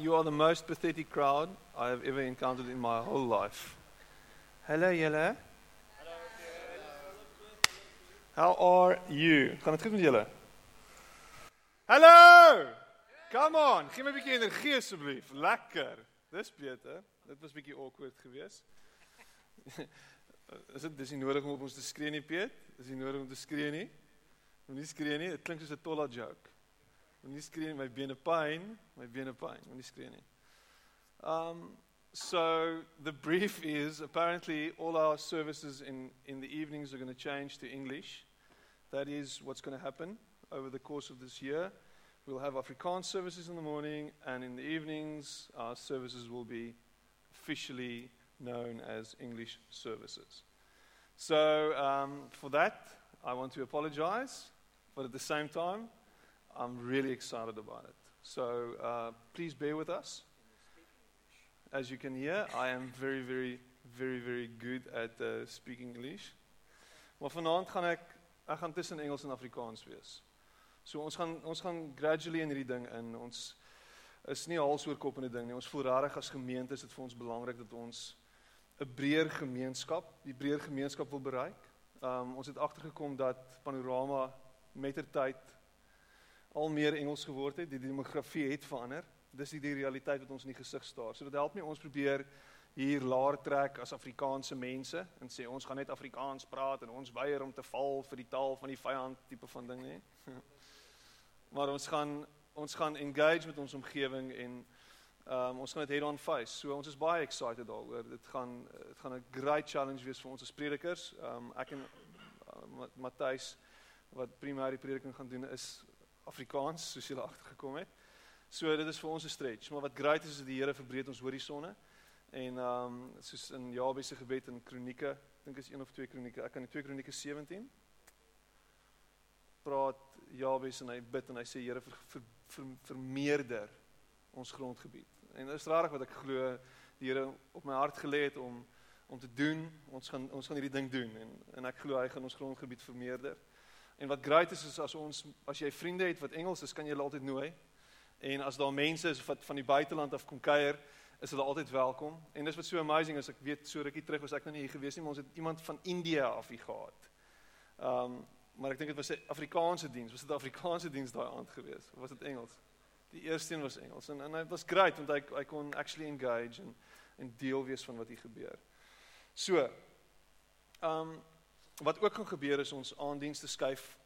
You are the most pathetic crowd I have ever encountered in my whole life. Hello, julle. How are you? Gaan dit goed met julle? Hallo! Come on, gee my 'n bietjie energie asseblief. Lekker. Dis beter. Dit was bietjie awkward geweest. Is dit dis nie nodig om op ons te skree nie, Piet? Is nie nodig om te skree nie? Moenie skree nie. Dit klink soos 'n tolla joke. Moenie skree nie, my bene pyn, my bene pyn. Moenie skree nie. Um so the brief is apparently all our services in in the evenings are going to change to English. That is what's going to happen over the course of this year. We'll have Afrikaans services in the morning and in the evenings our services will be officially known as English services. So um, for that I want to apologize, but at the same time I'm really excited about it. So uh, please bear with us. As you can hear, I am very, very, very, very good at uh, speaking English. Maar vanaand gaan ek ek gaan tussen Engels en Afrikaans wees. So ons gaan ons gaan gradually in hierdie ding in. Ons is nie hals oor kop in die ding nie. Ons voel rarig as gemeente is dit vir ons belangrik dat ons 'n breër gemeenskap, die breër gemeenskap wil bereik. Um ons het agtergekom dat Panorama mettertyd al meer Engels geword het. Die demografie het verander. Dis die, die realiteit wat ons in die gesig staar. So dit help nie ons probeer hier laer trek as Afrikaanse mense en sê ons gaan net Afrikaans praat en ons weier om te val vir die taal van die vyand tipe van ding nie. maar ons gaan ons gaan engage met ons omgewing en um, ons gaan dit head on face. So ons is baie excited daaroor. Dit gaan dit gaan 'n great challenge wees vir ons as predikers. Um, ek en uh, Matthys wat primêre prediking gaan doen is Afrikaans soos julle agtergekom het. So dit is vir ons 'n stretch, maar wat great is is die Here verbreed ons horisonne. En ehm um, soos in Jabes se gebed in Kronieke, dink is een of twee Kronieke. Ek kan in 2 Kronieke 17 praat Jabes en hy bid en hy sê Here ver, ver, ver, vermeerder ons grondgebied. En dit is rarig wat ek glo die Here op my hart gelê het om om te doen. Ons gaan ons gaan hierdie ding doen en en ek glo hy gaan ons grondgebied vermeerder. En wat great is is as ons as jy vriende het wat Engels is, kan jy hulle altyd nooi. En as daar mense is wat van die buiteland af kom kuier, is hulle altyd welkom. En dis wat so amazing is, ek weet so rukkie terug was ek nog nie hier gewees nie, maar ons het iemand van India af hier gehad. Ehm um, maar ek dink dit was 'n Afrikaanse diens. Was dit 'n Afrikaanse diens daai aand gewees of was dit Engels? Die eerste een was Engels en en dit was great want hy hy kon actually engage en en deel wees van wat hier gebeur. So ehm um, wat ook gaan gebeur is ons aanddienste skuif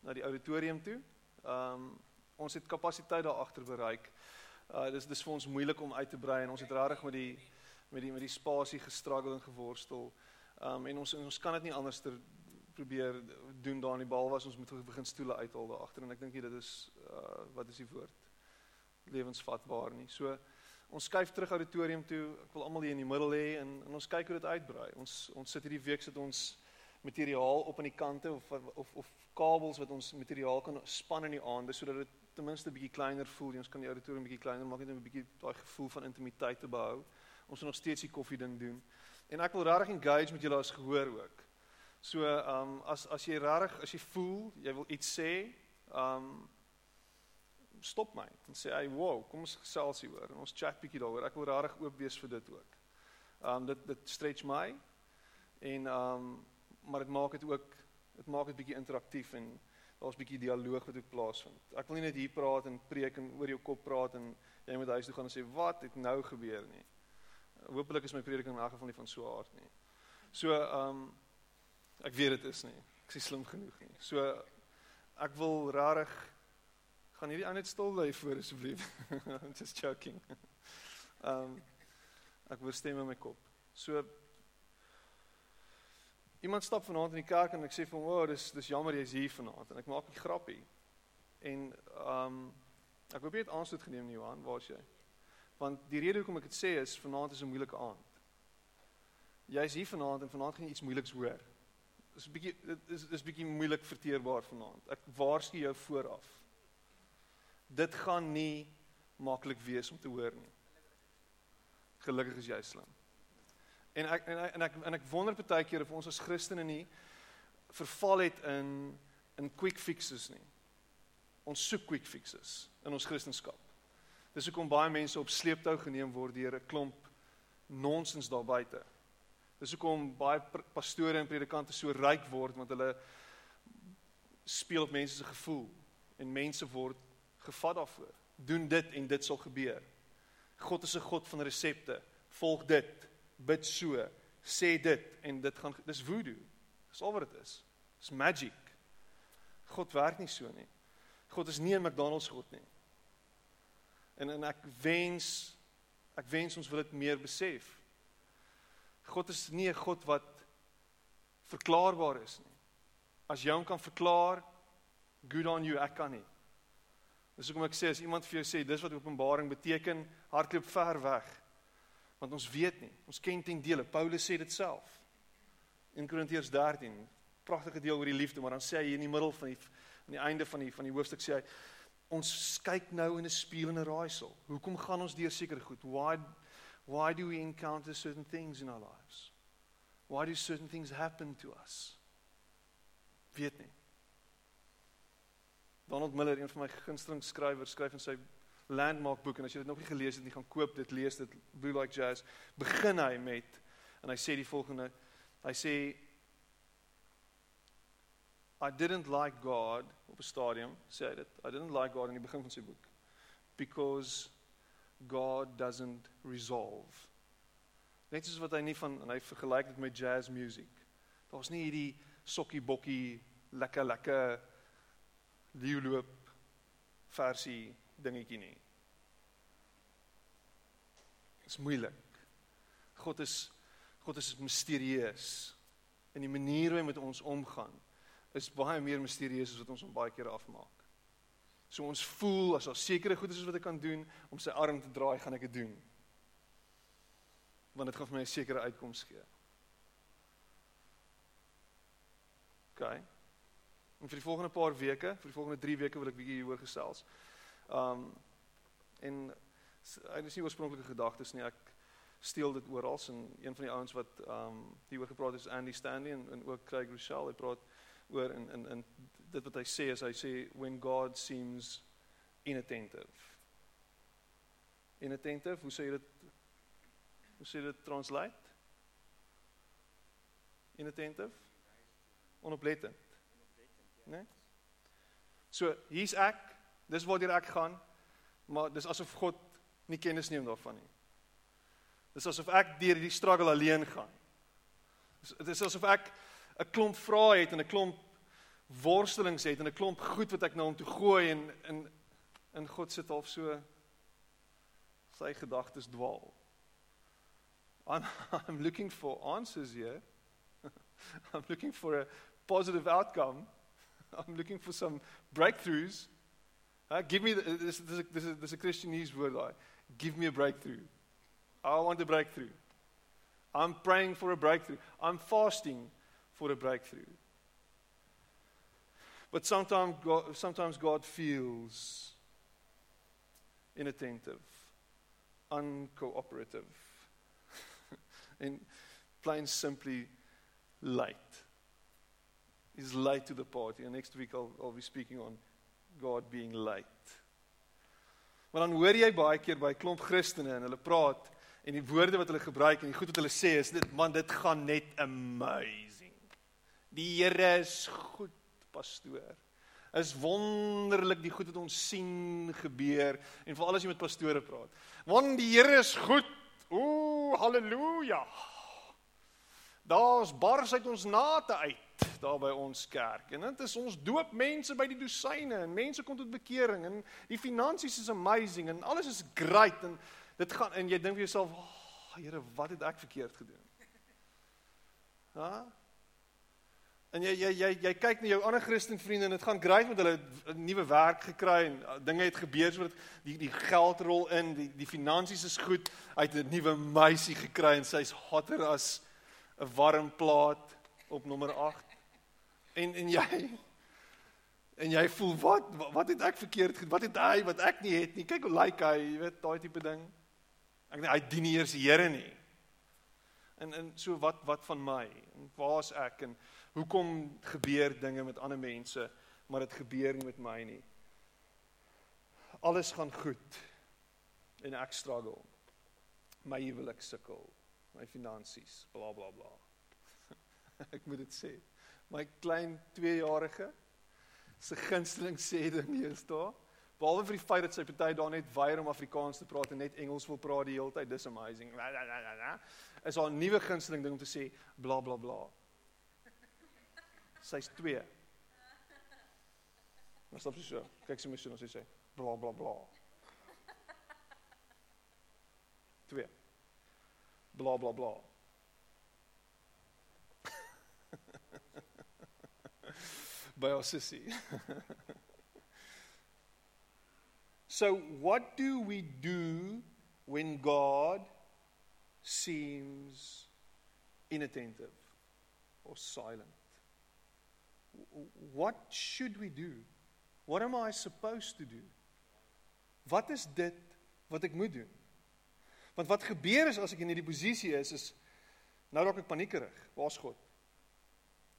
na die auditorium toe. Ehm um, ons het kapasiteit daar agter bereik. Uh dis dis vir ons moeilik om uit te brei en ons het regtig met die met die met die spasie gestruggle en geworstel. Ehm um, en ons ons kan dit nie anders ter probeer doen daar in die bal was ons moet begin stoele uithaal daar agter en ek dink dit is uh wat is die woord? lewensvatbaar nie. So ons skuif terug auditorium toe. Ek wil almal hier in die middel hê en, en ons kyk hoe dit uitbrei. Ons ons sit hierdie week sit ons materiaal op aan die kante of of of kabels wat ons materiaal kan span in die aande sodat dit ten minste bietjie kleiner voel. Ons kan die auditorium bietjie kleiner maak net om 'n bietjie daai gevoel van intimiteit te behou. Ons moet nog steeds die koffie ding doen. En ek wil regtig engage met julle as gehoor ook. So, ehm um, as as jy regtig as jy voel jy wil iets sê, ehm um, stop my en sê, "Hey, wow, kom ons gesels hier oor en ons chat bietjie daaroor. Ek wil regtig oop wees vir dit ook." Ehm um, dit dit stretch my en ehm um, maar dit maak dit ook dit maak dit bietjie interaktief en daar's bietjie dialoog wat ook plaasvind. Ek wil nie net hier praat en preek en oor jou kop praat en jy moet huis toe gaan en sê wat het nou gebeur nie. Hoopelik is my prediking in elk geval nie van so aard nie. So ehm um, ek weet dit is nie. Ek is slim genoeg nie. So ek wil rarig gaan hierdie ou net stil bly voor asseblief. Just joking. Ehm um, ek wil stem in my kop. So Iemand stap vanaand in die kerk en ek sê vir hom, "O, oh, dis dis jammer jy's hier vanaand." En ek maak 'n grappie. En ehm um, ek hoop jy het aanstoot geneem Johan, waar's jy? Want die rede hoekom ek dit sê is vanaand is 'n moeilike aand. Jy's hier vanaand en vanaand gaan jy iets moeiliks hoor. Dis 'n bietjie dit is dis bietjie moeilik verteerbaar vanaand. Ek waarsku jou vooraf. Dit gaan nie maklik wees om te hoor nie. Gelukkig is jy slim. En ek en ek en ek, en ek wonder baie keer of ons as Christene nie verval het in in quick fixes nie. Ons soek quick fixes in ons Christendom. Dis hoekom baie mense op sleeptou geneem word deur 'n klomp nonsens daar buite. Dis hoekom baie pastore en predikante so ryk word want hulle speel op mense se gevoel en mense word gevat daarvoor. Doen dit en dit sal gebeur. God is 'n God van resepte. Volg dit, bid so, sê dit en dit gaan dis voodoo. Dis al wat dit is. Dis magic. God werk nie so nie. God is nie 'n McDonald's God nie. En en ek wens ek wens ons wil dit meer besef. God is nie 'n God wat verklaarbaar is nie. As jy hom kan verklaar, good on you, ek kan nie. Dis hoekom ek sê as iemand vir jou sê dis wat openbaring beteken, hardloop ver weg. Want ons weet nie. Ons ken ten dele. Paulus sê dit self. In Korintiërs 13, pragtige deel oor die liefde, maar dan sê hy in die middel van die aan die einde van die van die hoofstuk sê hy ons kyk nou in 'n spieël en 'n raaisel. Hoekom gaan ons deur seker goed? Why why do we encounter certain things in our lives? Why do certain things happen to us? Weet nie. Donald Miller, een van my gunsteling skrywers, skryf in sy landmark boek en as jy dit nog nie gelees het nie, gaan koop dit, lees dit, Blue Like Jazz. Begin hy met en hy sê die volgende. Hy sê I didn't like God op 'n stadium sê hy dit. I didn't like God in die begin van sy boek because God doesn't resolve. Net soos wat hy nie van en hy vergelyk dit met jazz music. Daar's nie hierdie sokkie bokkie lekker lekker leeuloop versie dingetjie nie. Is moeilik. God is God is misterieus in die manier hoe hy met ons omgaan is baie meer misterieus as wat ons hom baie keer afmaak. So ons voel as daar sekere goed is wat ek kan doen om sy arm te draai, gaan ek dit doen. Want dit gaan vir my 'n sekere uitkoms gee. OK. En vir die volgende paar weke, vir die volgende 3 weke wil ek bietjie hieroor gesels. Um en dit is nie oorspronklike gedagtes nie. Ek steel dit oral en een van die ouens wat um hieroor gepraat het is Andy Stanley en, en ook Craig Rochelle. Hy praat oor in in in dit wat hy sê is hy sê when God seems inattentive. Inattentive, hoe sê jy dit? Hoe sê dit translate? Inattentive? Onoplettend. Né? Nee? So, hier's ek. Dis waar ek gaan. Maar dis asof God nie kennis neem daarvan nie. Dis asof ek deur hierdie struggle alleen gaan. Dit is asof ek 'n klomp vrae het en 'n klomp worstelings het en 'n klomp goed wat ek na hom toe gooi en in in God sit half so sy gedagtes dwaal. I'm, I'm looking for answers here. I'm looking for a positive outcome. I'm looking for some breakthroughs. Uh, give me the, this, this, this, this is a Christianese word. I give me a breakthrough. I want a breakthrough. I'm praying for a breakthrough. I'm fasting for a breakthrough. But sometimes God, sometimes God feels inattentive, uncooperative, and plain simply late. He's late to the party. And next week I'll, I'll be speaking on God being late. Maar dan hoor jy baie keer by klomp Christene en hulle praat en die woorde wat hulle gebruik en die goed wat hulle sê is dit man dit gaan net amazing. Die Here is goed, pastoor. Is wonderlik die goed wat ons sien gebeur en veral as jy met pastore praat. Want die Here is goed. Ooh, haleluja. Daar's bars uit ons nate uit daar by ons kerk. En dit is ons doop mense by die dosyne en mense kom tot bekering en die finansies is amazing en alles is great en dit gaan en jy dink vir jouself, "Ag, oh, Here, wat het ek verkeerd gedoen?" Ha? En jy jy jy jy kyk na jou ander Christen vriende en dit gaan great met hulle 'n nuwe werk gekry en uh, dinge het gebeur sodat die die geld rol in, die die finansies is goed. Hy het 'n nuwe meisie gekry en sy's hotter as 'n warm plaat op nommer 8. En en jy en jy voel wat wat het ek verkeerd gedoen? Wat het hy wat ek nie het nie? Kyk hoe lyk hy, jy weet, daai tipe ding. Ek dink hy dien nie eers die Here nie. En en so wat wat van my? En waar's ek en hoekom gebeur dinge met ander mense maar dit gebeur nie met my nie? Alles gaan goed en ek struggle. My huwelik sukkel, my finansies, bla bla bla. ek moet dit sê. My klein 2-jarige se gunsteling sê ding hier is daar. Behalwe vir die feit dat sy party daar net weier om Afrikaans te praat en net Engels wil praat die hele tyd, dis amazing. Is haar nuwe gunsteling ding om te sê bla bla bla. Sy's 2. Maar stop so. Kyk sy moet sê sê bla bla bla. 2. Bla bla bla. By ons sussie. So, what do we do when God seems inattentive or silent? What should we do? What am I supposed to do? Wat is dit wat ek moet doen? Want wat gebeur is as ek in hierdie posisie is is nou raak ek paniekerig. Waar's God?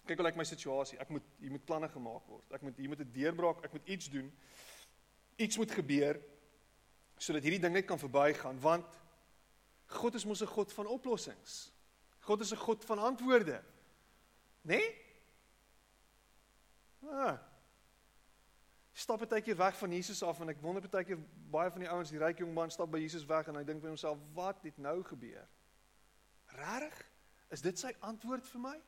Kyk hoe lyk my situasie. Ek moet hier moet planne gemaak word. Ek moet hier moet 'n deurbraak, ek moet iets doen iets moet gebeur sodat hierdie ding net kan verbygaan want God is mos 'n God van oplossings. God is 'n God van antwoorde. Né? Nee? Ah. Stap baie keer weg van Jesus af en ek wonder baie keer baie van die ouens, die ryk jong man stap by Jesus weg en hy dink by homself, "Wat het nou gebeur?" Regtig? Is dit sy antwoord vir my?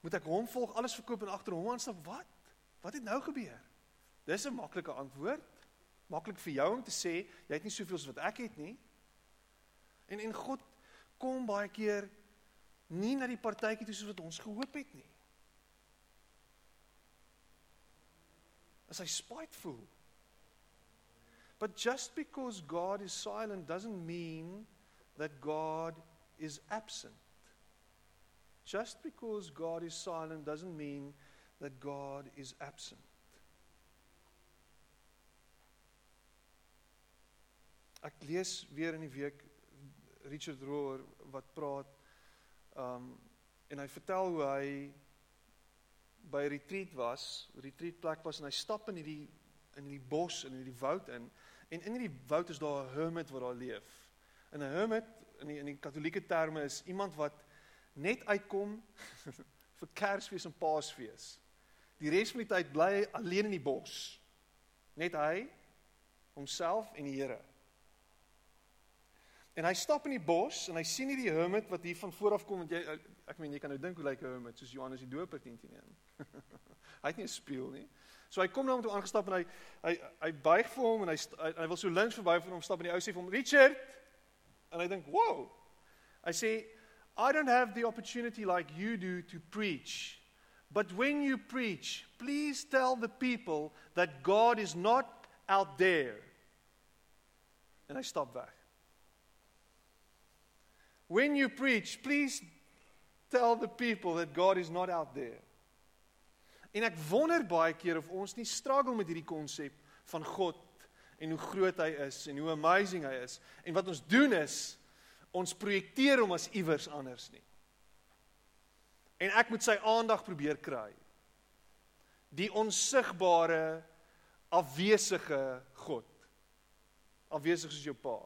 Moet ek hom volg, alles verkoop en agter hom aanstap? Wat? Wat het nou gebeur? Dis 'n maklike antwoord. Maklik vir jou om te sê jy het nie soveel as wat ek het nie. En en God kom baie keer nie na die partytjie toe soos wat ons gehoop het nie. As hy spiteful. But just because God is silent doesn't mean that God is absent. Just because God is silent doesn't mean that God is absent. Ek lees weer in die week Richard Rohr wat praat um en hy vertel hoe hy by retreat was, retreat plek was en hy stap in hierdie in hierdie bos in hierdie woud in en in hierdie woud is daar 'n hermit wat daar leef. En 'n hermit in die in die katolieke terme is iemand wat net uitkom vir Kersfees en Paasfees. Die res van die tyd bly hy alleen in die bos. Net hy homself en die Here. En hy stap in die bos en hy sien hierdie hermit wat hier van voor af kom want jy ek meen jy kan nou dink hoe lyk 'n hermit soos Johannes die Doper 10:1. hy het nie 'n spieël nie. So hy kom na hom toe aangestap en hy hy hy buig vir hom en hy hy, hy wil so links verby van hom stap en die ou sê vir hom Richard en hy dink, "Wow." Hy sê, "I don't have the opportunity like you do to preach. But when you preach, please tell the people that God is not out there." En hy stap weg. When you preach, please tell the people that God is not out there. En ek wonder baie keer of ons nie struggle met hierdie konsep van God en hoe groot hy is en hoe amazing hy is. En wat ons doen is ons projekteer hom as iewers anders nie. En ek moet sy aandag probeer kry. Die onsigbare afwesige God. Afwesig soos jou pa.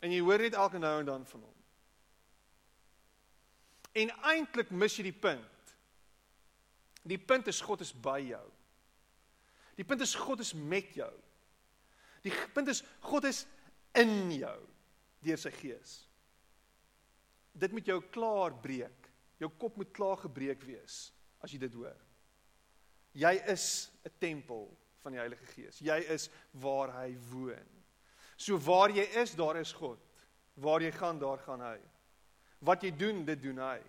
En jy hoor net elke nou en dan van hom. En eintlik mis jy die punt. Die punt is God is by jou. Die punt is God is met jou. Die punt is God is in jou deur sy gees. Dit moet jou klaar breek. Jou kop moet klaar gebreek wees as jy dit hoor. Jy is 'n tempel van die Heilige Gees. Jy is waar hy woon. So waar jy is, daar is God. Waar jy gaan, daar gaan hy. Wat jy doen, dit doen hy.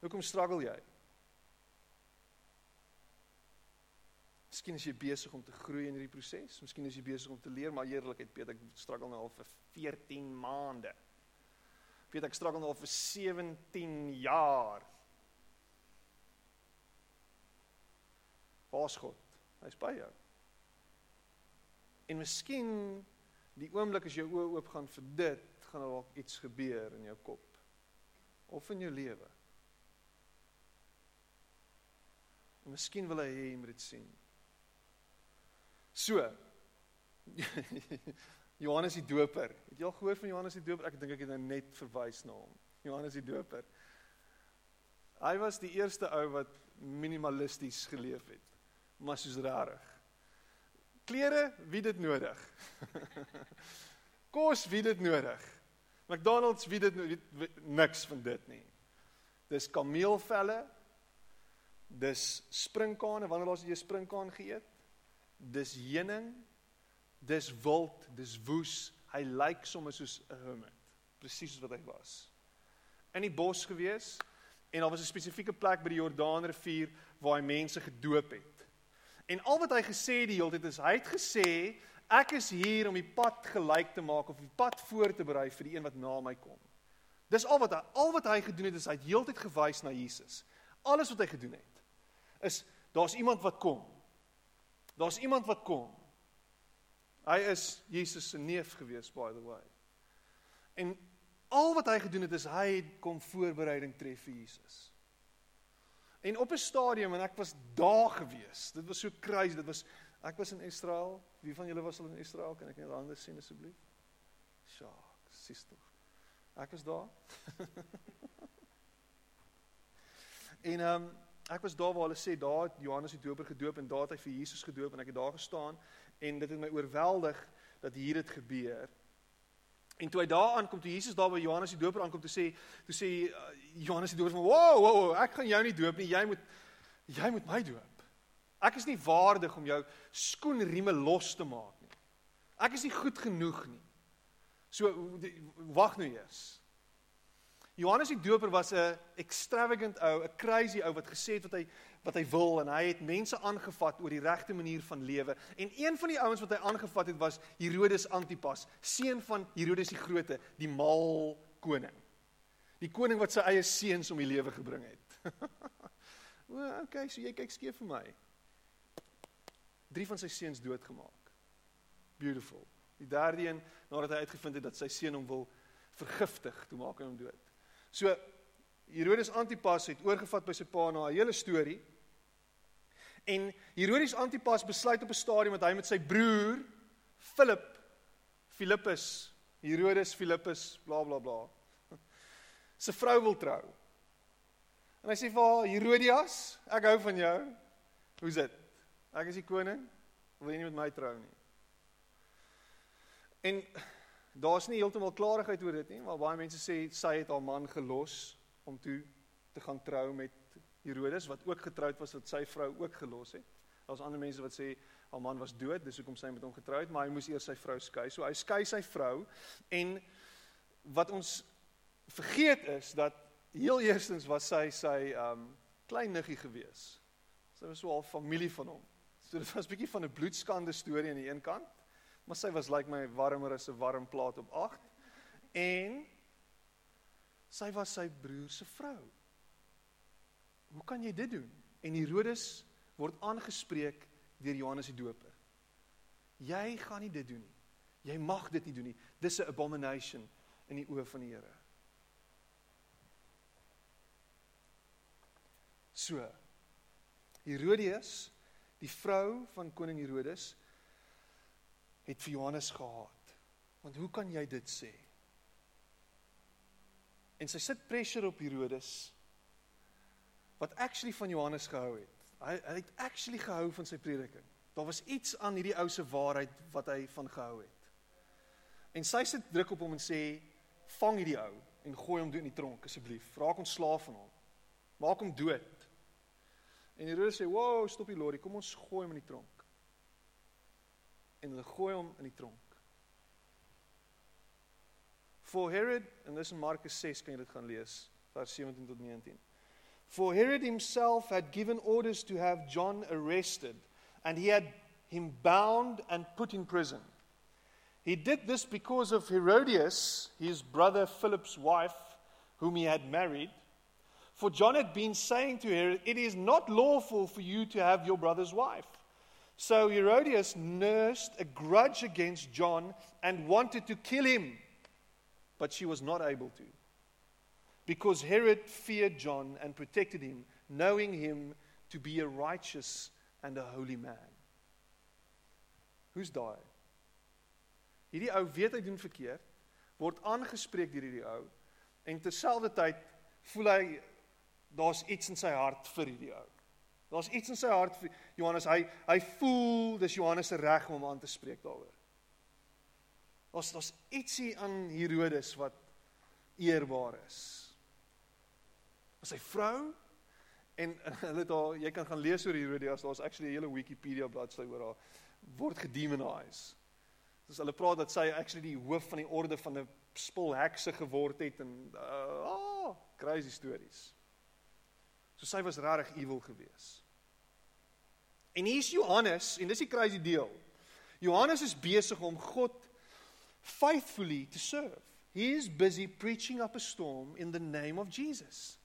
Hoekom struggle jy? Miskien is jy besig om te groei in hierdie proses. Miskien is jy besig om te leer, maar eerlikheid, Piet, ek struggle nou al vir 14 maande. Piet, ek struggle nou al vir 17 jaar. Waar's God? Hy's by jou. En miskien die oomblik as jou oë oop gaan vir dit, gaan dalk iets gebeur in jou kop of in jou lewe. En miskien wil hy hê jy moet dit sien. So. Johannes die Doper. Het jy al gehoor van Johannes die Doper? Ek dink ek het nou net verwys na hom. Johannes die Doper. Hy was die eerste ou wat minimalisties geleef het. Maar soos rarig. Klere, wie dit nodig? Kos, wie dit nodig? McDonald's, wie dit wie, niks van dit nie. Dis kameelvelle. Dis sprinkane, wanneer laas het jy sprinkaan geëet? Dis heuning. Dis wild, dis woes. Hy lyk sommer soos 'n hermit. Presies wat hy was. In die bos gewees en daar was 'n spesifieke plek by die Jordaanrivier waar hy mense gedoop het. En al wat hy gesê die hele tyd is hy het gesê ek is hier om die pad gelyk te maak of die pad voor te berei vir die een wat na my kom. Dis al wat hy al wat hy gedoen het is hy het heeltyd gewys na Jesus. Alles wat hy gedoen het is daar's iemand wat kom. Daar's iemand wat kom. Hy is Jesus se neef gewees by the way. En al wat hy gedoen het is hy het kom voorbereiding tref vir Jesus. En op 'n stadium en ek was daar gewees. Dit was so crazy. Dit was ek was in Israel. Wie van julle was al in Israel? Kan ek net anders sien asseblief? Sjoe, sis tog. Ek was daar. en ehm um, ek was daar waar hulle sê daar het Johannes die Doper gedoop en daar het hy vir Jesus gedoop en ek het daar gestaan en dit het my oorweldig dat hier dit gebeur. En toe hy daar aankom, toe Jesus daar by Johannes die Doper aankom, toe sê toe sê uh, Johannes die Doper van: "Wow, wow, wow, ek gaan jou nie doop nie. Jy moet jy moet my doop. Ek is nie waardig om jou skoenrieme los te maak nie. Ek is nie goed genoeg nie." So wag nou eers. Johannes die Doper was 'n extravagant ou, 'n crazy ou wat gesê het wat hy wat hy wil en hy het mense aangevat oor die regte manier van lewe. En een van die ouens wat hy aangevat het was Herodes Antipas, seun van Herodes die Grote, die mal koning. Die koning wat sy eie seuns om die lewe gebring het. o, okay, so jy kyk skeef vir my. Drie van sy seuns doodgemaak. Beautiful. Die derde een nadat hy uitgevind het dat sy seun hom wil vergiftig, toe maak hy hom dood. So Herodes Antipas het oorgevat by sy pa na 'n hele storie. En Herodes Antipas besluit op 'n stadium dat hy met sy broer Philip Philippus Herodes Philippus bla bla bla se vrou wil trou. En hy sê vir haar Herodias, ek hou van jou. Hoe's dit? Ek is die koning. Wil jy nie met my trou nie? En daar's nie heeltemal klarigheid oor dit nie, maar baie mense sê sy het haar man gelos om toe te gaan trou met Herodes wat ook getroud was wat sy vrou ook gelos het. Daar's ander mense wat sê haar man was dood, dis hoekom sy met hom getroud, maar hy moes eers sy vrou skei. So hy skei sy vrou en wat ons vergeet is dat heel eerstens was sy sy um klein niggie gewees. Sy was so al familie van hom. So dit was 'n bietjie van 'n bloedskande storie aan die een kant, maar sy was lyk like my warmer as 'n warm plaat op 8 en sy was sy broer se vrou. Hoe kan jy dit doen? En Herodes word aangespreek deur Johannes die Doper. Jy gaan nie dit doen nie. Jy mag dit nie doen nie. Dis 'n abomination in die oë van die Here. So. Herodias, die vrou van koning Herodes, het vir Johannes gehaat. Want hoe kan jy dit sê? En sy sit pressure op Herodes wat actually van Johannes gehou het. Hy hy het actually gehou van sy prediking. Daar was iets aan hierdie ou se waarheid wat hy van gehou het. En sy sit druk op hom en sê vang hierdie ou en gooi hom dood in die tronk asseblief. Raak ontslaaf van hom. Maak hom dood. En Herodes sê, "Wow, stop die lorry, kom ons gooi hom in die tronk." En hulle gooi hom in die tronk. For Herod, en dis in Markus 6 kan jy dit gaan lees, vers 17 tot 19. For Herod himself had given orders to have John arrested, and he had him bound and put in prison. He did this because of Herodias, his brother Philip's wife, whom he had married. For John had been saying to her, It is not lawful for you to have your brother's wife. So Herodias nursed a grudge against John and wanted to kill him, but she was not able to. Because Herod feared John and protected him, knowing him to be a righteous and a holy man. Who's daai? Hierdie ou weet hy doen verkeerd, word aangespreek deur hierdie ou en terselfdertyd voel hy daar's iets in sy hart vir hierdie ou. Daar's iets in sy hart vir Johannes. Hy hy voel dis Johannes se reg om hom aan te spreek daaroor. Daar's daar's ietsie aan Herodes wat eerbaar is. Sy vrou en hulle daar jy kan gaan lees oor Herodes. Daar's actually 'n hele Wikipedia bladsy oor haar word gedemonized. Dis hulle praat dat sy actually die hoof van die orde van 'n spul hekse geword het en uh oh, crazy stories. So sy was regtig evil geweest. En hier's Johannes en dis die crazy deel. Johannes is besig om God faithfully to serve. He is busy preaching up a storm in the name of Jesus.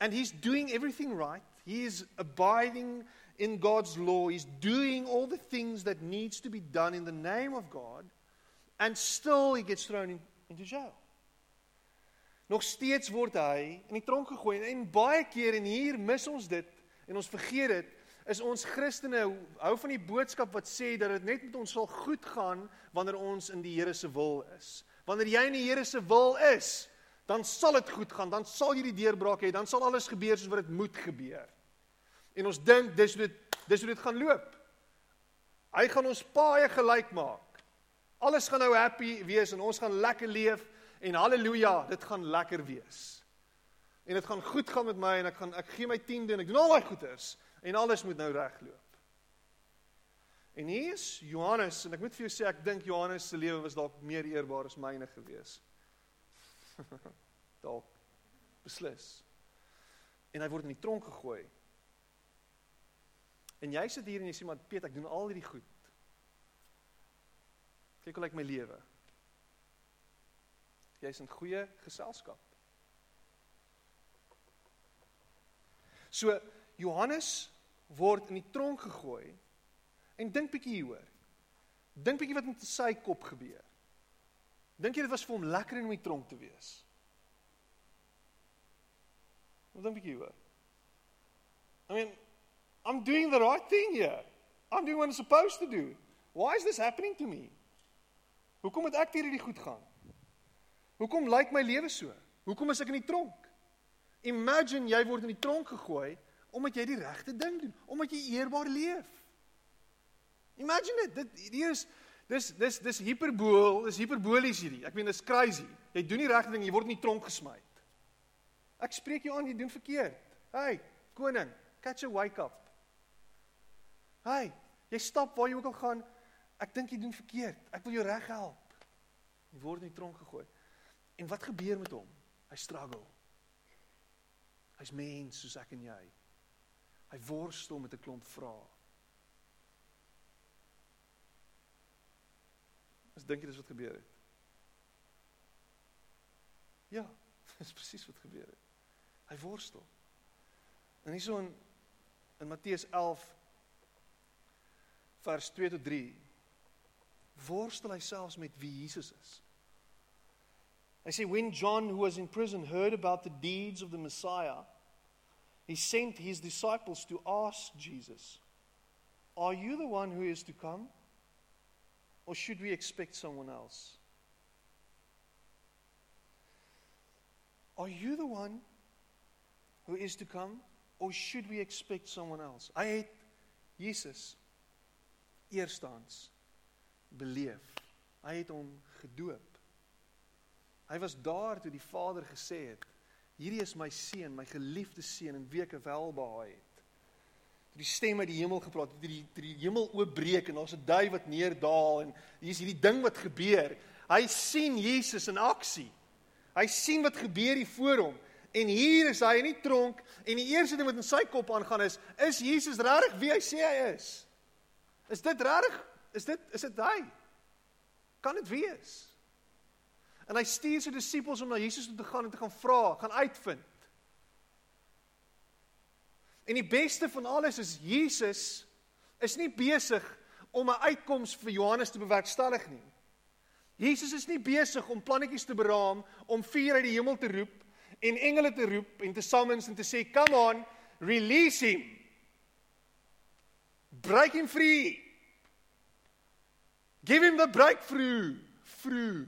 And he's doing everything right. He is abiding in God's law. He's doing all the things that needs to be done in the name of God. And still he gets thrown in, into jail. Nog steeds word hy in die tronk gegooi en baie keer en hier mis ons dit en ons vergeet dit is ons Christene hou van die boodskap wat sê dat dit net met ons sal goed gaan wanneer ons in die Here se wil is. Wanneer jy in die Here se wil is, dan sal dit goed gaan, dan sal jy die deurbraak hê, dan sal alles gebeur soos wat dit moet gebeur. En ons dink dis hoe dit dis hoe dit gaan loop. Hy gaan ons paai gelyk maak. Alles gaan nou happy wees en ons gaan lekker leef en haleluja, dit gaan lekker wees. En dit gaan goed gaan met my en ek gaan ek gee my 10de en ek doen al daai goeders en alles moet nou regloop. En hier is Johannes en ek moet vir jou sê ek dink Johannes se lewe was dalk meer eerbaar as myne gewees. dalk beslis. En hy word in die tronk gegooi. En jy sit hier en jy sê maar Piet, ek doen al hierdie goed. Kyk hoe lyk my lewe. Jy's in goeie geselskap. So Johannes word in die tronk gegooi en dink bietjie hieroor. Dink bietjie wat met sy kop gebeur. Dink jy dit was vir hom lekker om in die tronk te wees? Wat dink bietjie hieroor? I mean, I'm doing the right thing here. I'm doing what I'm supposed to do. Why is this happening to me? Hoekom moet ek hierdie goed gaan? Hoekom lyk my lewe so? Hoekom is ek in die tronk? Imagine jy word in die tronk gegooi omdat jy die regte ding doen, omdat jy eerbaar leef. Imagine dit, dit hier is dis dis dis hiperbool, dis hiperbolies hierdie. Ek meen dis crazy. Jy doen die regte ding, jy word in die tronk gesmy. Ek spreek jou aan, jy doen verkeerd. Hey, koning, catch a wake up. Hey, jy stap waar jy ook al gaan. Ek dink jy doen verkeerd. Ek wil jou reghelp. Jy word in die tronk gegooi. En wat gebeur met hom? Hy struggle. Hy's mens soos ek en jy. Hy worstel met 'n klomp vrae. As dink jy dis wat gebeur het? Ja, dis presies wat gebeur het. Hy worstel. En hierso in in Matteus 11 vers 2 tot 3 worstel hy selfs met wie Jesus is. Hy say, when John who was in prison heard about the deeds of the Messiah he sent his disciples to ask Jesus, Are you the one who is to come? Or should we expect someone else? Are you the one who is to come? Or should we expect someone else? Hy het Jesus eerstens beleef. Hy het hom gedoop. Hy was daar toe die Vader gesê het: Hierdie is my seun, my geliefde seun in wie ek welbehaag het. Toe die stem uit die hemel gepraat het, toe die toe die hemel oopbreek en daar's 'n duif wat neerdaal en hier's hierdie ding wat gebeur. Hy sien Jesus in aksie. Hy sien wat gebeur hier voor hom. En hier is hy in die tronk en die eerste ding wat in sy kop aangaan is, is Jesus regtig wie hy sê hy is? Is dit regtig? Is dit is dit hy? Kan dit wees? En hy stuur sy disippels om na Jesus toe te gaan en te gaan vra, gaan uitvind. En die beste van alles is Jesus is nie besig om 'n uitkoms vir Johannes te bewerkstellig nie. Jesus is nie besig om plannetjies te beraam om vuur uit die hemel te roep en engele te roep en te summons en te sê come on release him break him free give him the breakthrough through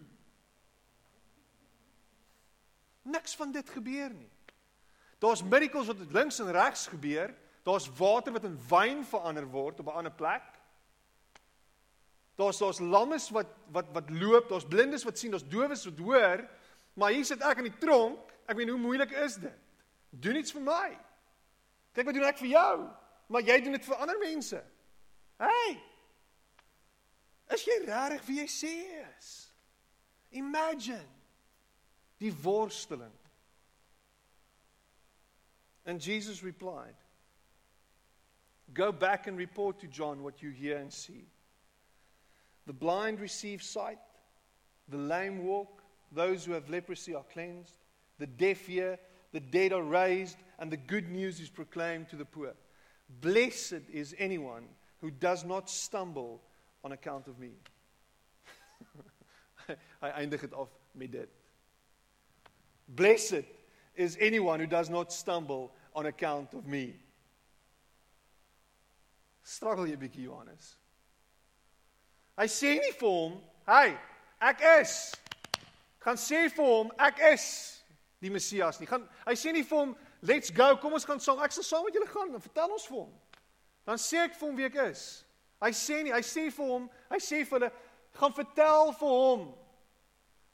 niks van dit gebeur nie daar's miracles wat links en regs gebeur daar's water wat in wyn verander word op 'n ander plek Daar's daar's lammes wat wat wat loop, daar's blindes wat sien, daar's dowes wat hoor, maar hier sit ek in die tronk. Ek weet hoe moeilik is dit? Doen iets vir my. Kyk wat doen ek vir jou, maar jy doen dit vir ander mense. Hey! Is jy regtig wie jy sê is? Imagine die worsteling. And Jesus replied, Go back and report to John what you hear and see. The blind receive sight, the lame walk, those who have leprosy are cleansed, the deaf hear, the dead are raised, and the good news is proclaimed to the poor. Blessed is anyone who does not stumble on account of me. Hy eindig dit af met dit. Blessed is anyone who does not stumble on account of me. Struggle jy bietjie Johannes. Hy sê nie vir hom, "Hey, ek is." Gaan sê vir hom, "Ek is die Messias nie." Gaan hy sê nie vir hom, "Let's go, kom ons gaan saam. Ek sal saam met julle gaan." Dan vertel ons vir hom. Dan sê ek vir hom wie ek is. Hy sê nie, hy sê vir hom, hy sê vir hulle, "Gaan vertel vir hom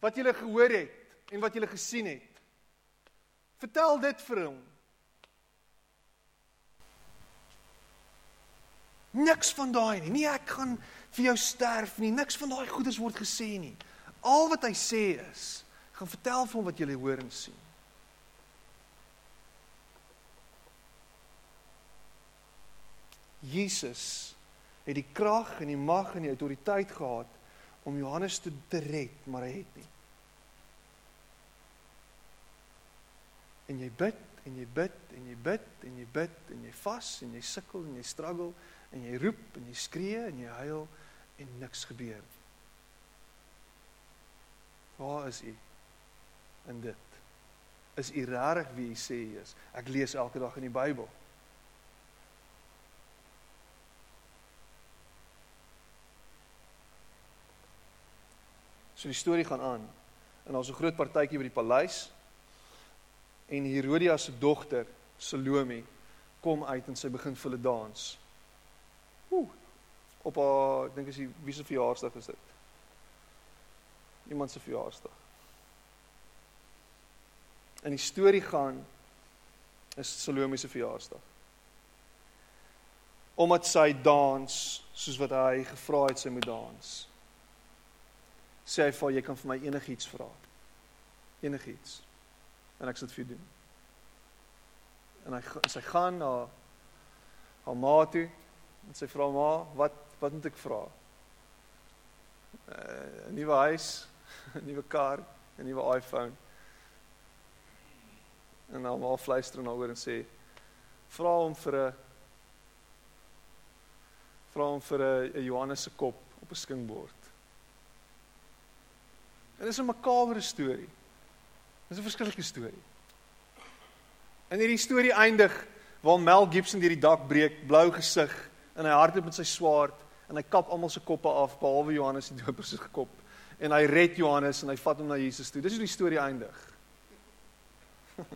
wat julle gehoor het en wat julle gesien het." Vertel dit vir hom. Niks van daai nie. Nee, ek gaan vir jou sterf nie. Niks van daai goedes word gesê nie. Al wat hy sê is, gaan vertel vir hom wat jy hoor en sien. Jesus het die krag en die mag en die autoriteit gehad om Johannes te, te red, maar hy het nie. En jy bid en jy bid en jy bid en jy bid en jy vas en jy sukkel en jy struggle en jy roep en jy skree en jy huil en niks gebeur nie. Waar is u in dit? Is u regtig wie u sê u is? Ek lees elke dag in die Bybel. So die storie gaan aan. En daar's 'n groot partytjie by die paleis. En Herodias se dogter, Salome, kom uit en sy begin vir hulle dans. Ooh, op haar, ek dink is die wie se verjaarsdag is dit? Iemand se verjaarsdag. In die storie gaan is Salome se verjaarsdag. Omdat sy dans soos wat hy gevra het sy moet dans. Sê hy vir jy kan vir my enigiets vra. Enigiets. En ek sal dit vir doen. En hy sy gaan na haar ma toe en sy vra ma, wat Wat moet ek vra? Uh, 'n Nuwe huis, 'n nuwe kar, 'n nuwe iPhone. En dan maar fluister na oor en sê vra hom vir 'n vra hom vir 'n Johannes se kop op 'n skinkbord. En dis 'n makabere storie. Dis 'n verskillike storie. En hierdie storie eindig waar Mel Gibson deur die dak breek, blou gesig, en hy hardloop met sy swaard en hy kap almal se koppe af behalwe Johannes die doper se kop en hy red Johannes en hy vat hom na Jesus toe. Dis hoe die storie eindig.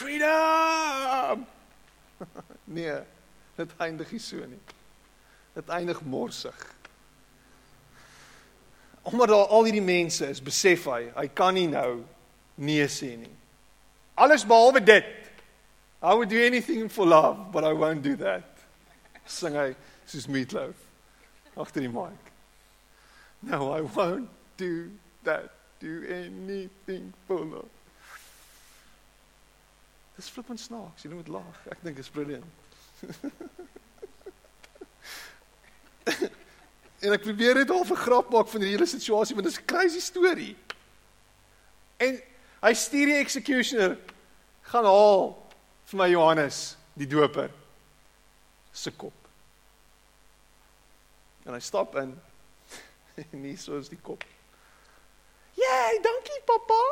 Freedom! nee, dit eindig nie so nie. Dit eindig morsig. Omdat daar al hierdie mense is, besef hy, hy kan nie nou nee sê nie. Alles behalwe dit. I would do anything for love, but I won't do that. Sing hy soos meatloaf agter die mic. No, I won't do that, do anything for love. Dis flippend snaaks, jy moet lag. Ek dink dit is brilliant. en ek probeer dit al vir grap maak van die hele situasie, want dit is 'n crazy storie. En hy stuur die executioner gaan haal vir my Johannes die doper se kop. En hy stap in en nie soos die kop. "Jay, dankie pappa.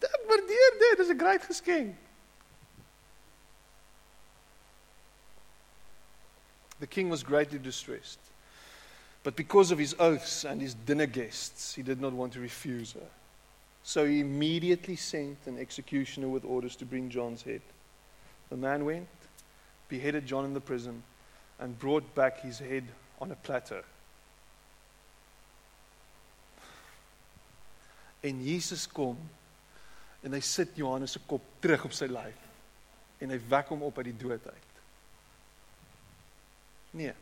Ek waardeer dit. Dis 'n groot geskenk." The king was greatly distressed. But because of his oaths and his dinner guests, he did not want to refuse her. So he immediately sent an executioner with orders to bring John's head. The man went, beheaded John in the prison, and brought back his head on a platter. En Jesus kom en hy sit Johannes se kop terug op sy lyf en hy wek hom op uit die dood uit. Nee.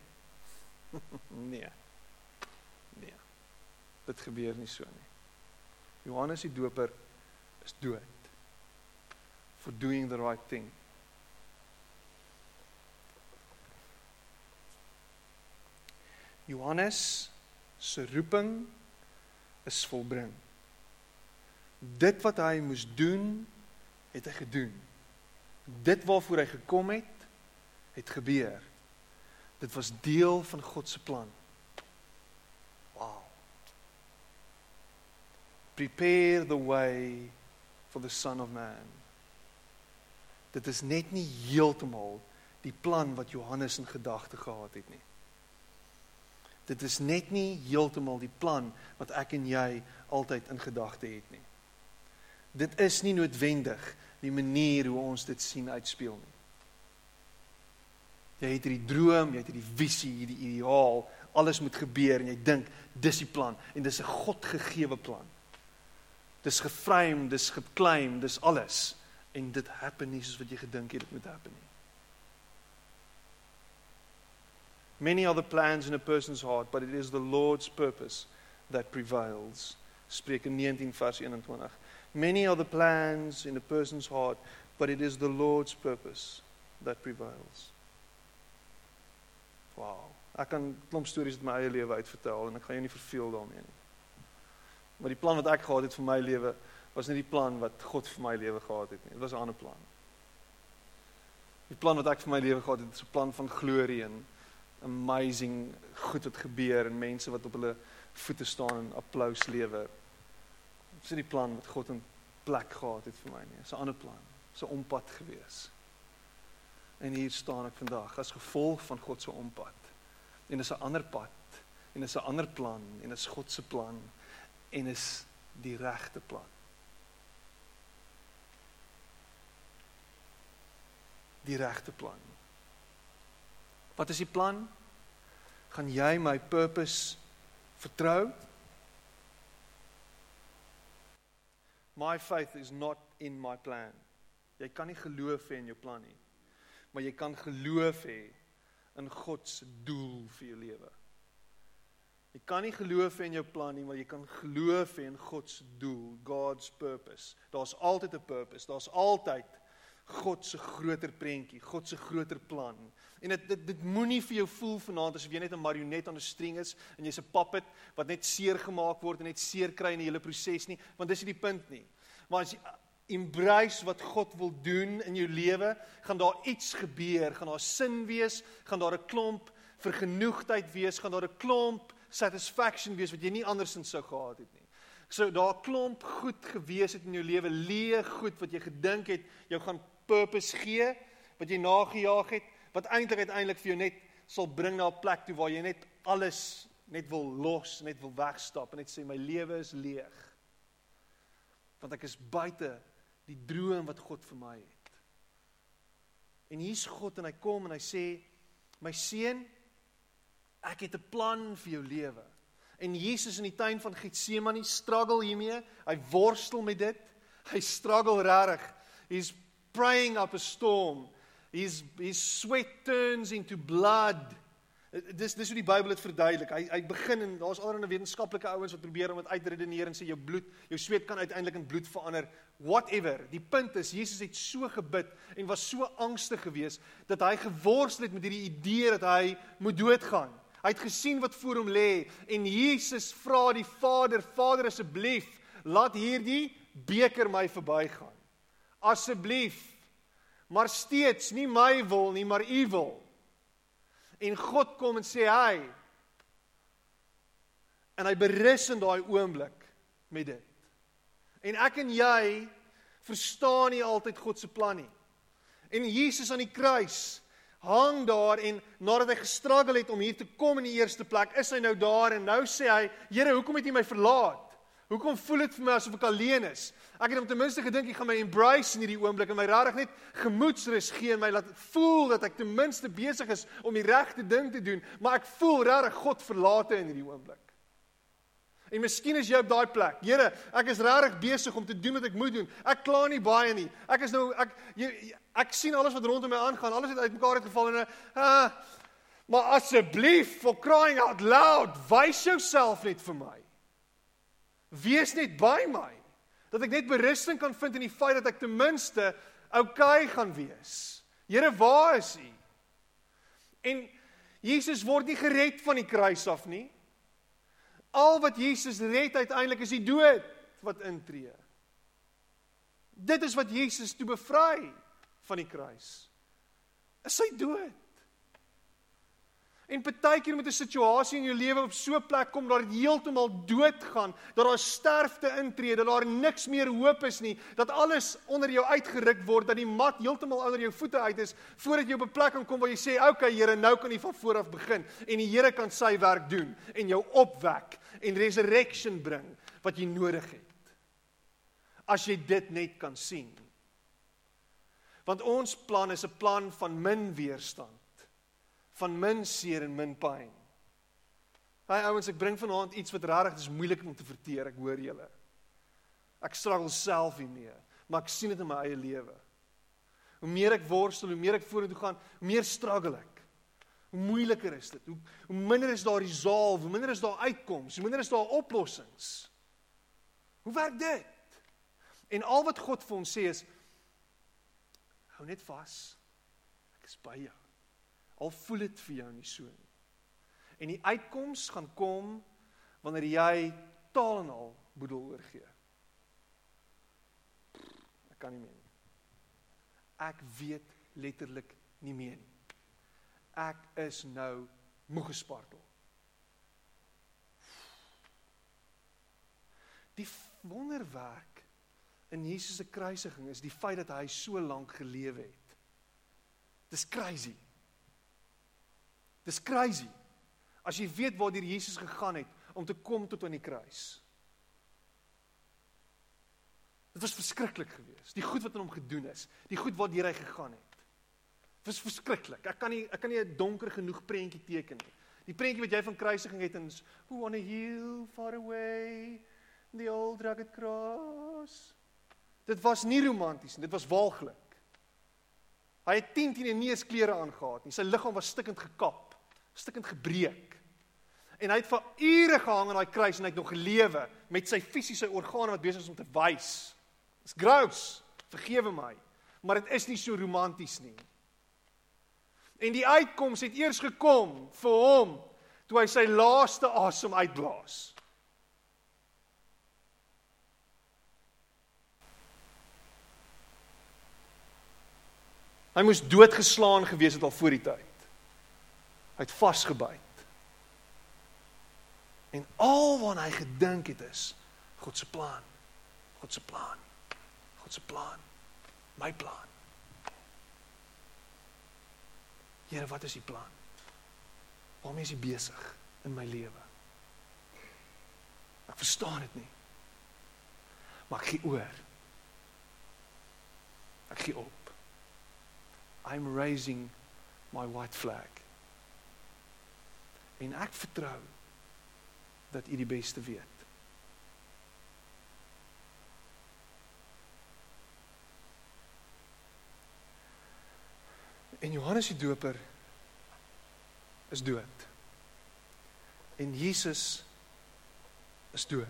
nee. Dit gebeur nie so nie. Johannes die Doper is dood for doing the right thing. Johannes se roeping is volbring. Dit wat hy moes doen, het hy gedoen. Dit waarvoor hy gekom het, het gebeur. Dit was deel van God se plan. Prepare the way for the son of man. Dit is net nie heeltemal die plan wat Johannes in gedagte gehad het nie. Dit is net nie heeltemal die plan wat ek en jy altyd in gedagte het nie. Dit is nie noodwendig die manier hoe ons dit sien uitspeel nie. Jy het hierdie droom, jy het hierdie visie, hierdie ideaal, alles moet gebeur en jy dink dis die plan en dis 'n Godgegewe plan. Dis geframe, dis geclaim, dis alles en dit happen nie soos wat jy gedink het dit moet happen nie. Many are the plans in a person's heart, but it is the Lord's purpose that prevails. Spreuke 19 vers 21. Many are the plans in a person's heart, but it is the Lord's purpose that prevails. Wow. Ek kan klomp stories uit my eie lewe uitvertel en ek gaan jou nie verveel daarmee nie. Maar die plan wat ek gehad het vir my lewe was nie die plan wat God vir my lewe gehad het nie. Dit was 'n ander plan. Die plan wat ek vir my lewe gehad het, is 'n plan van glorie en amazing goed wat gebeur en mense wat op hulle voete staan en applous lewer. Dis nie die plan wat God in plek gehad het vir my nie. Dis 'n ander plan. Dis 'n ompad gewees. En hier staan ek vandag as gevolg van God se ompad. En dis 'n ander pad en dis 'n ander plan en dis God se plan en is die regte plan. Die regte plan. Wat is die plan? Gaan jy my purpose vertrou? My faith is not in my plan. Jy kan nie geloof hê in jou plan nie. Maar jy kan geloof hê in God se doel vir jou lewe. Jy kan nie geloof in jou plan nie, maar jy kan hê in God se doel, God's purpose. Daar's altyd 'n purpose. Daar's altyd God se groter prentjie, God se groter plan. En dit dit dit moenie vir jou voel vanaand asof jy net 'n marionet aan 'n string is en jy's 'n puppet wat net seer gemaak word en net seer kry in die hele proses nie, want dis nie die punt nie. Maar as jy embrace wat God wil doen in jou lewe, gaan daar iets gebeur, gaan daar sin wees, gaan daar 'n klomp vergenoegdheid wees, gaan daar 'n klomp satisfaction wees wat jy nie andersins sou gehad het nie. So daar klomp goed gewees het in jou lewe, leë goed wat jy gedink het jou gaan purpose gee wat jy nagejaag het wat eintlik uiteindelik vir jou net sal bring na 'n plek toe waar jy net alles net wil los, net wil wegstap en net sê my lewe is leeg. Want ek is buite die droom wat God vir my het. En hier's God en hy kom en hy sê my seun ek het 'n plan vir jou lewe. En Jesus in die tuin van Getsemane struggle hiermee. Hy worstel met dit. Hy struggle regtig. He's praying up a storm. His his sweat turns into blood Dis dis hoe die Bybel dit verduidelik. Hy hy begin en daar's allerlei wetenskaplike ouens wat probeer om dit uitredeneer en sê jou bloed, jou sweet kan uiteindelik in bloed verander. Whatever. Die punt is Jesus het so gebid en was so angstig geweest dat hy geworstel het met hierdie idee dat hy moet doodgaan. Hy het gesien wat voor hom lê en Jesus vra die Vader, Vader asseblief, laat hierdie beker my verbygaan. Asseblief. Maar steeds nie my wil nie, maar u wil. En God kom en sê hy en hy berus in daai oomblik met dit. En ek en jy verstaan nie altyd God se plan nie. En Jesus aan die kruis hang daar en nadat hy gestruggle het om hier te kom in die eerste plek, is hy nou daar en nou sê hy, Here, hoekom het U my verlaat? Hoekom voel dit vir my asof ek alleen is? Ek het om ten minste gedink ek gaan my embrace in hierdie oomblik en my regtig net gemoedsrus gee en my laat voel dat ek ten minste besig is om die regte ding te doen, maar ek voel regtig God verlate in hierdie oomblik. En miskien is jy op daai plek. Here, ek is regtig besig om te doen wat ek moet doen. Ek kla nie baie nie. Ek is nou ek jy, ek sien alles wat rondom my aangaan. Alles het uitmekaar uitgeval en uh maar asseblief for crying out loud, wys jouself net vir my. Wees net by my dat ek net berusting kan vind in die feit dat ek ten minste oukei okay gaan wees. Here, waar is U? En Jesus word nie gered van die kruis af nie. Al wat Jesus red uiteindelik is die dood wat intree. Dit is wat Jesus toe bevry van die kruis. Is sy dood. En partykeer met 'n situasie in jou lewe op so 'n plek kom dat dit heeltemal doodgaan, dat daar sterfte intree, dat daar niks meer hoop is nie, dat alles onder jou uitgeruk word, dat die mat heeltemal onder jou voete uit is, voordat jy op 'n plek kom waar jy sê, "Oké okay, Here, nou kan jy van voor af begin." En die Here kan sy werk doen en jou opwek en resurrection bring wat jy nodig het. As jy dit net kan sien. Want ons plan is 'n plan van min weerstand van min seer en min pyn. Haai ouens, ek bring vanaand iets wat regtig is moeilik om te verteer, ek hoor julle. Ek struggle self hiermee, maar ek sien dit in my eie lewe. Hoe meer ek worstel, hoe meer ek vorentoe gaan, hoe meer struggle ek. Hoe moeiliker is dit? Hoe hoe minder is daar resolve, hoe minder is daar uitkomste, hoe minder is daar oplossings. Hoe werk dit? En al wat God vir ons sê is hou net vas. Ek is by jou. Al voel dit vir jou nie so nie. En die uitkoms gaan kom wanneer jy taal en al boedel oorgee. Ek kan nie meer nie. Ek weet letterlik nie meer nie. Ek is nou moeg gespartel. Die wonderwerk in Jesus se kruisiging is die feit dat hy so lank gelewe het. Dis crazy. Dis crazy. As jy weet waar deur Jesus gegaan het om te kom tot aan die kruis. Dit was verskriklik geweest. Die goed wat aan hom gedoen is, die goed waardeur hy gegaan het. Dit was verskriklik. Ek kan nie ek kan nie 'n donker genoeg prentjie teken nie. Die prentjie wat jy van kruisiging het in who on a hill far away the old rugged cross. Dit was nie romanties nie, dit was waaglik. Hy het 10 teen 'n neus klere aangetree nie. Sy liggaam was stikkend gekap stukkend gebreek. En hy het vir ure gehang aan daai kruis en hy het nog gelewe met sy fisiese organe wat besig is om te wys. Dis gross. Vergewe my. Maar dit is nie so romanties nie. En die uitkoms het eers gekom vir hom toe hy sy laaste asem uitblaas. Hy moes doodgeslaan gewees het al voor die tyd. Hy het vasgebyt. En al wat hy gedink het is God se plan. God se plan. God se plan. My plan. Here, wat is die plan? Waarmee is jy besig in my lewe? Ek verstaan dit nie. Maar ek gee oor. Ek gee op. I'm raising my white flag. En ek vertrou dat U die beste weet. En Johannes die Doper is dood. En Jesus is dood.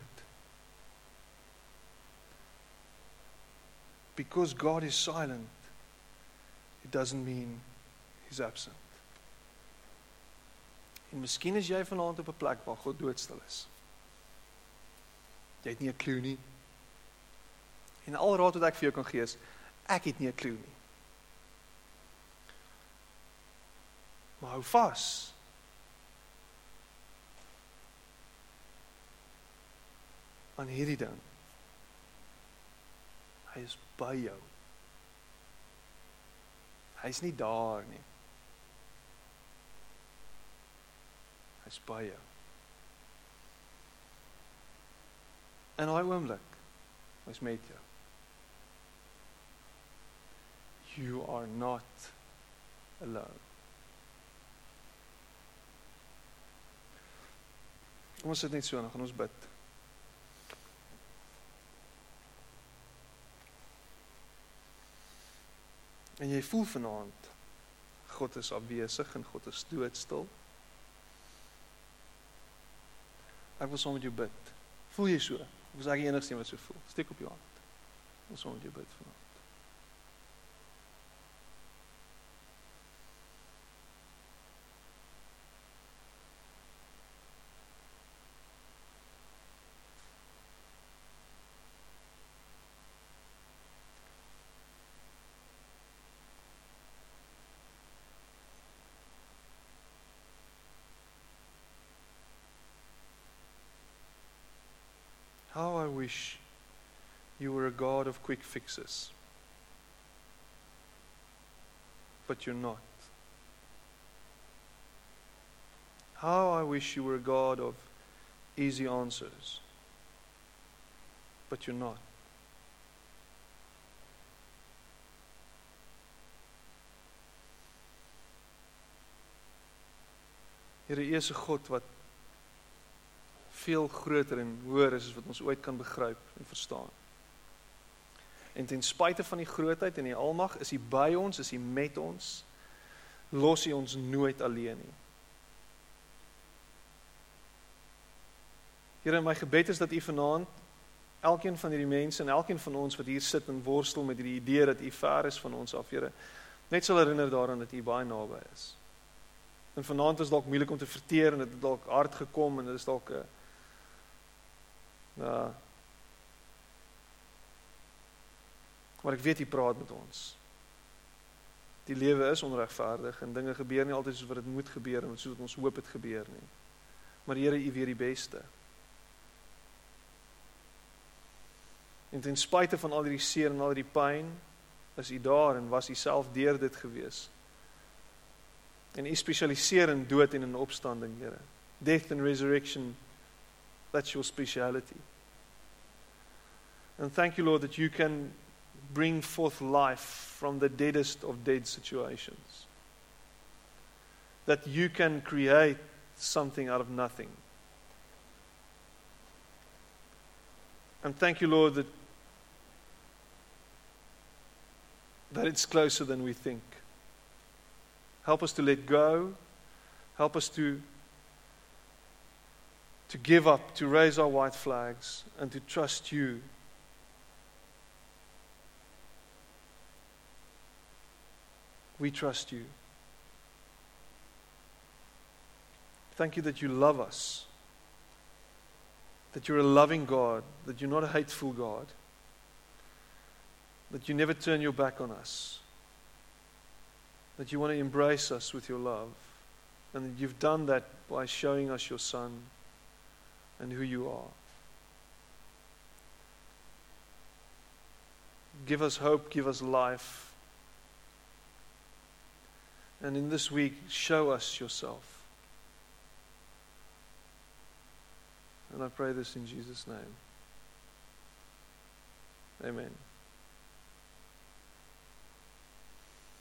Because God is silent, it doesn't mean he's absent. En miskien is jy vanaand op 'n plek waar God doodstil is. Jy het nie 'n klou nie. En al raad wat ek vir jou kan gee is ek het nie 'n klou nie. Maar hou vas. aan hierdie ding. Hy is by jou. Hy's nie daar nie. Hy's by jou. En daai oomblik was met jou. You are not alone. Ons sit net so en gaan ons bid. En jy voel vanaand God is afwesig en God is doodstil. Ek wil saam met jou bid. Voel jy so? Of is ek die enigste een wat so voel? Steek op jou hand. Ek wil saam met jou bid vanaand. How I wish you were a God of quick fixes. But you're not. How I wish you were a God of easy answers. But you're not. Here, is 'n God wat veel groter en hoër is as wat ons ooit kan begryp en verstaan. En ten spyte van die grootheid en die almag, is U by ons, is U met ons. Los U ons nooit alleen nie. Here, my gebed is dat U vanaand elkeen van hierdie mense en elkeen van ons wat hier sit en worstel met hierdie idee dat U ver is van ons af, Here, net sal herinner daaraan dat U baie naby is. En vanaand is dalk moeilik om te verteer en dit het dalk hard gekom en dit is dalk 'n Ja. Maar ek weet jy praat met ons. Die lewe is onregverdig en dinge gebeur nie altyd soos wat dit moet gebeur en soos wat ons hoop dit gebeur nie. Maar Here, U weet die beste. En ten spyte van al hierdie seer en al hierdie pyn, is U daar en was U self deur dit gewees. En U spesialiseer in dood en in opstanding, Here. Death and resurrection That's your speciality. And thank you, Lord, that you can bring forth life from the deadest of dead situations. That you can create something out of nothing. And thank you, Lord, that, that it's closer than we think. Help us to let go. Help us to to give up, to raise our white flags, and to trust you. We trust you. Thank you that you love us, that you're a loving God, that you're not a hateful God, that you never turn your back on us, that you want to embrace us with your love, and that you've done that by showing us your Son and who you are. Give us hope, give us life. And in this week, show us yourself. And I pray this in Jesus' name. Amen.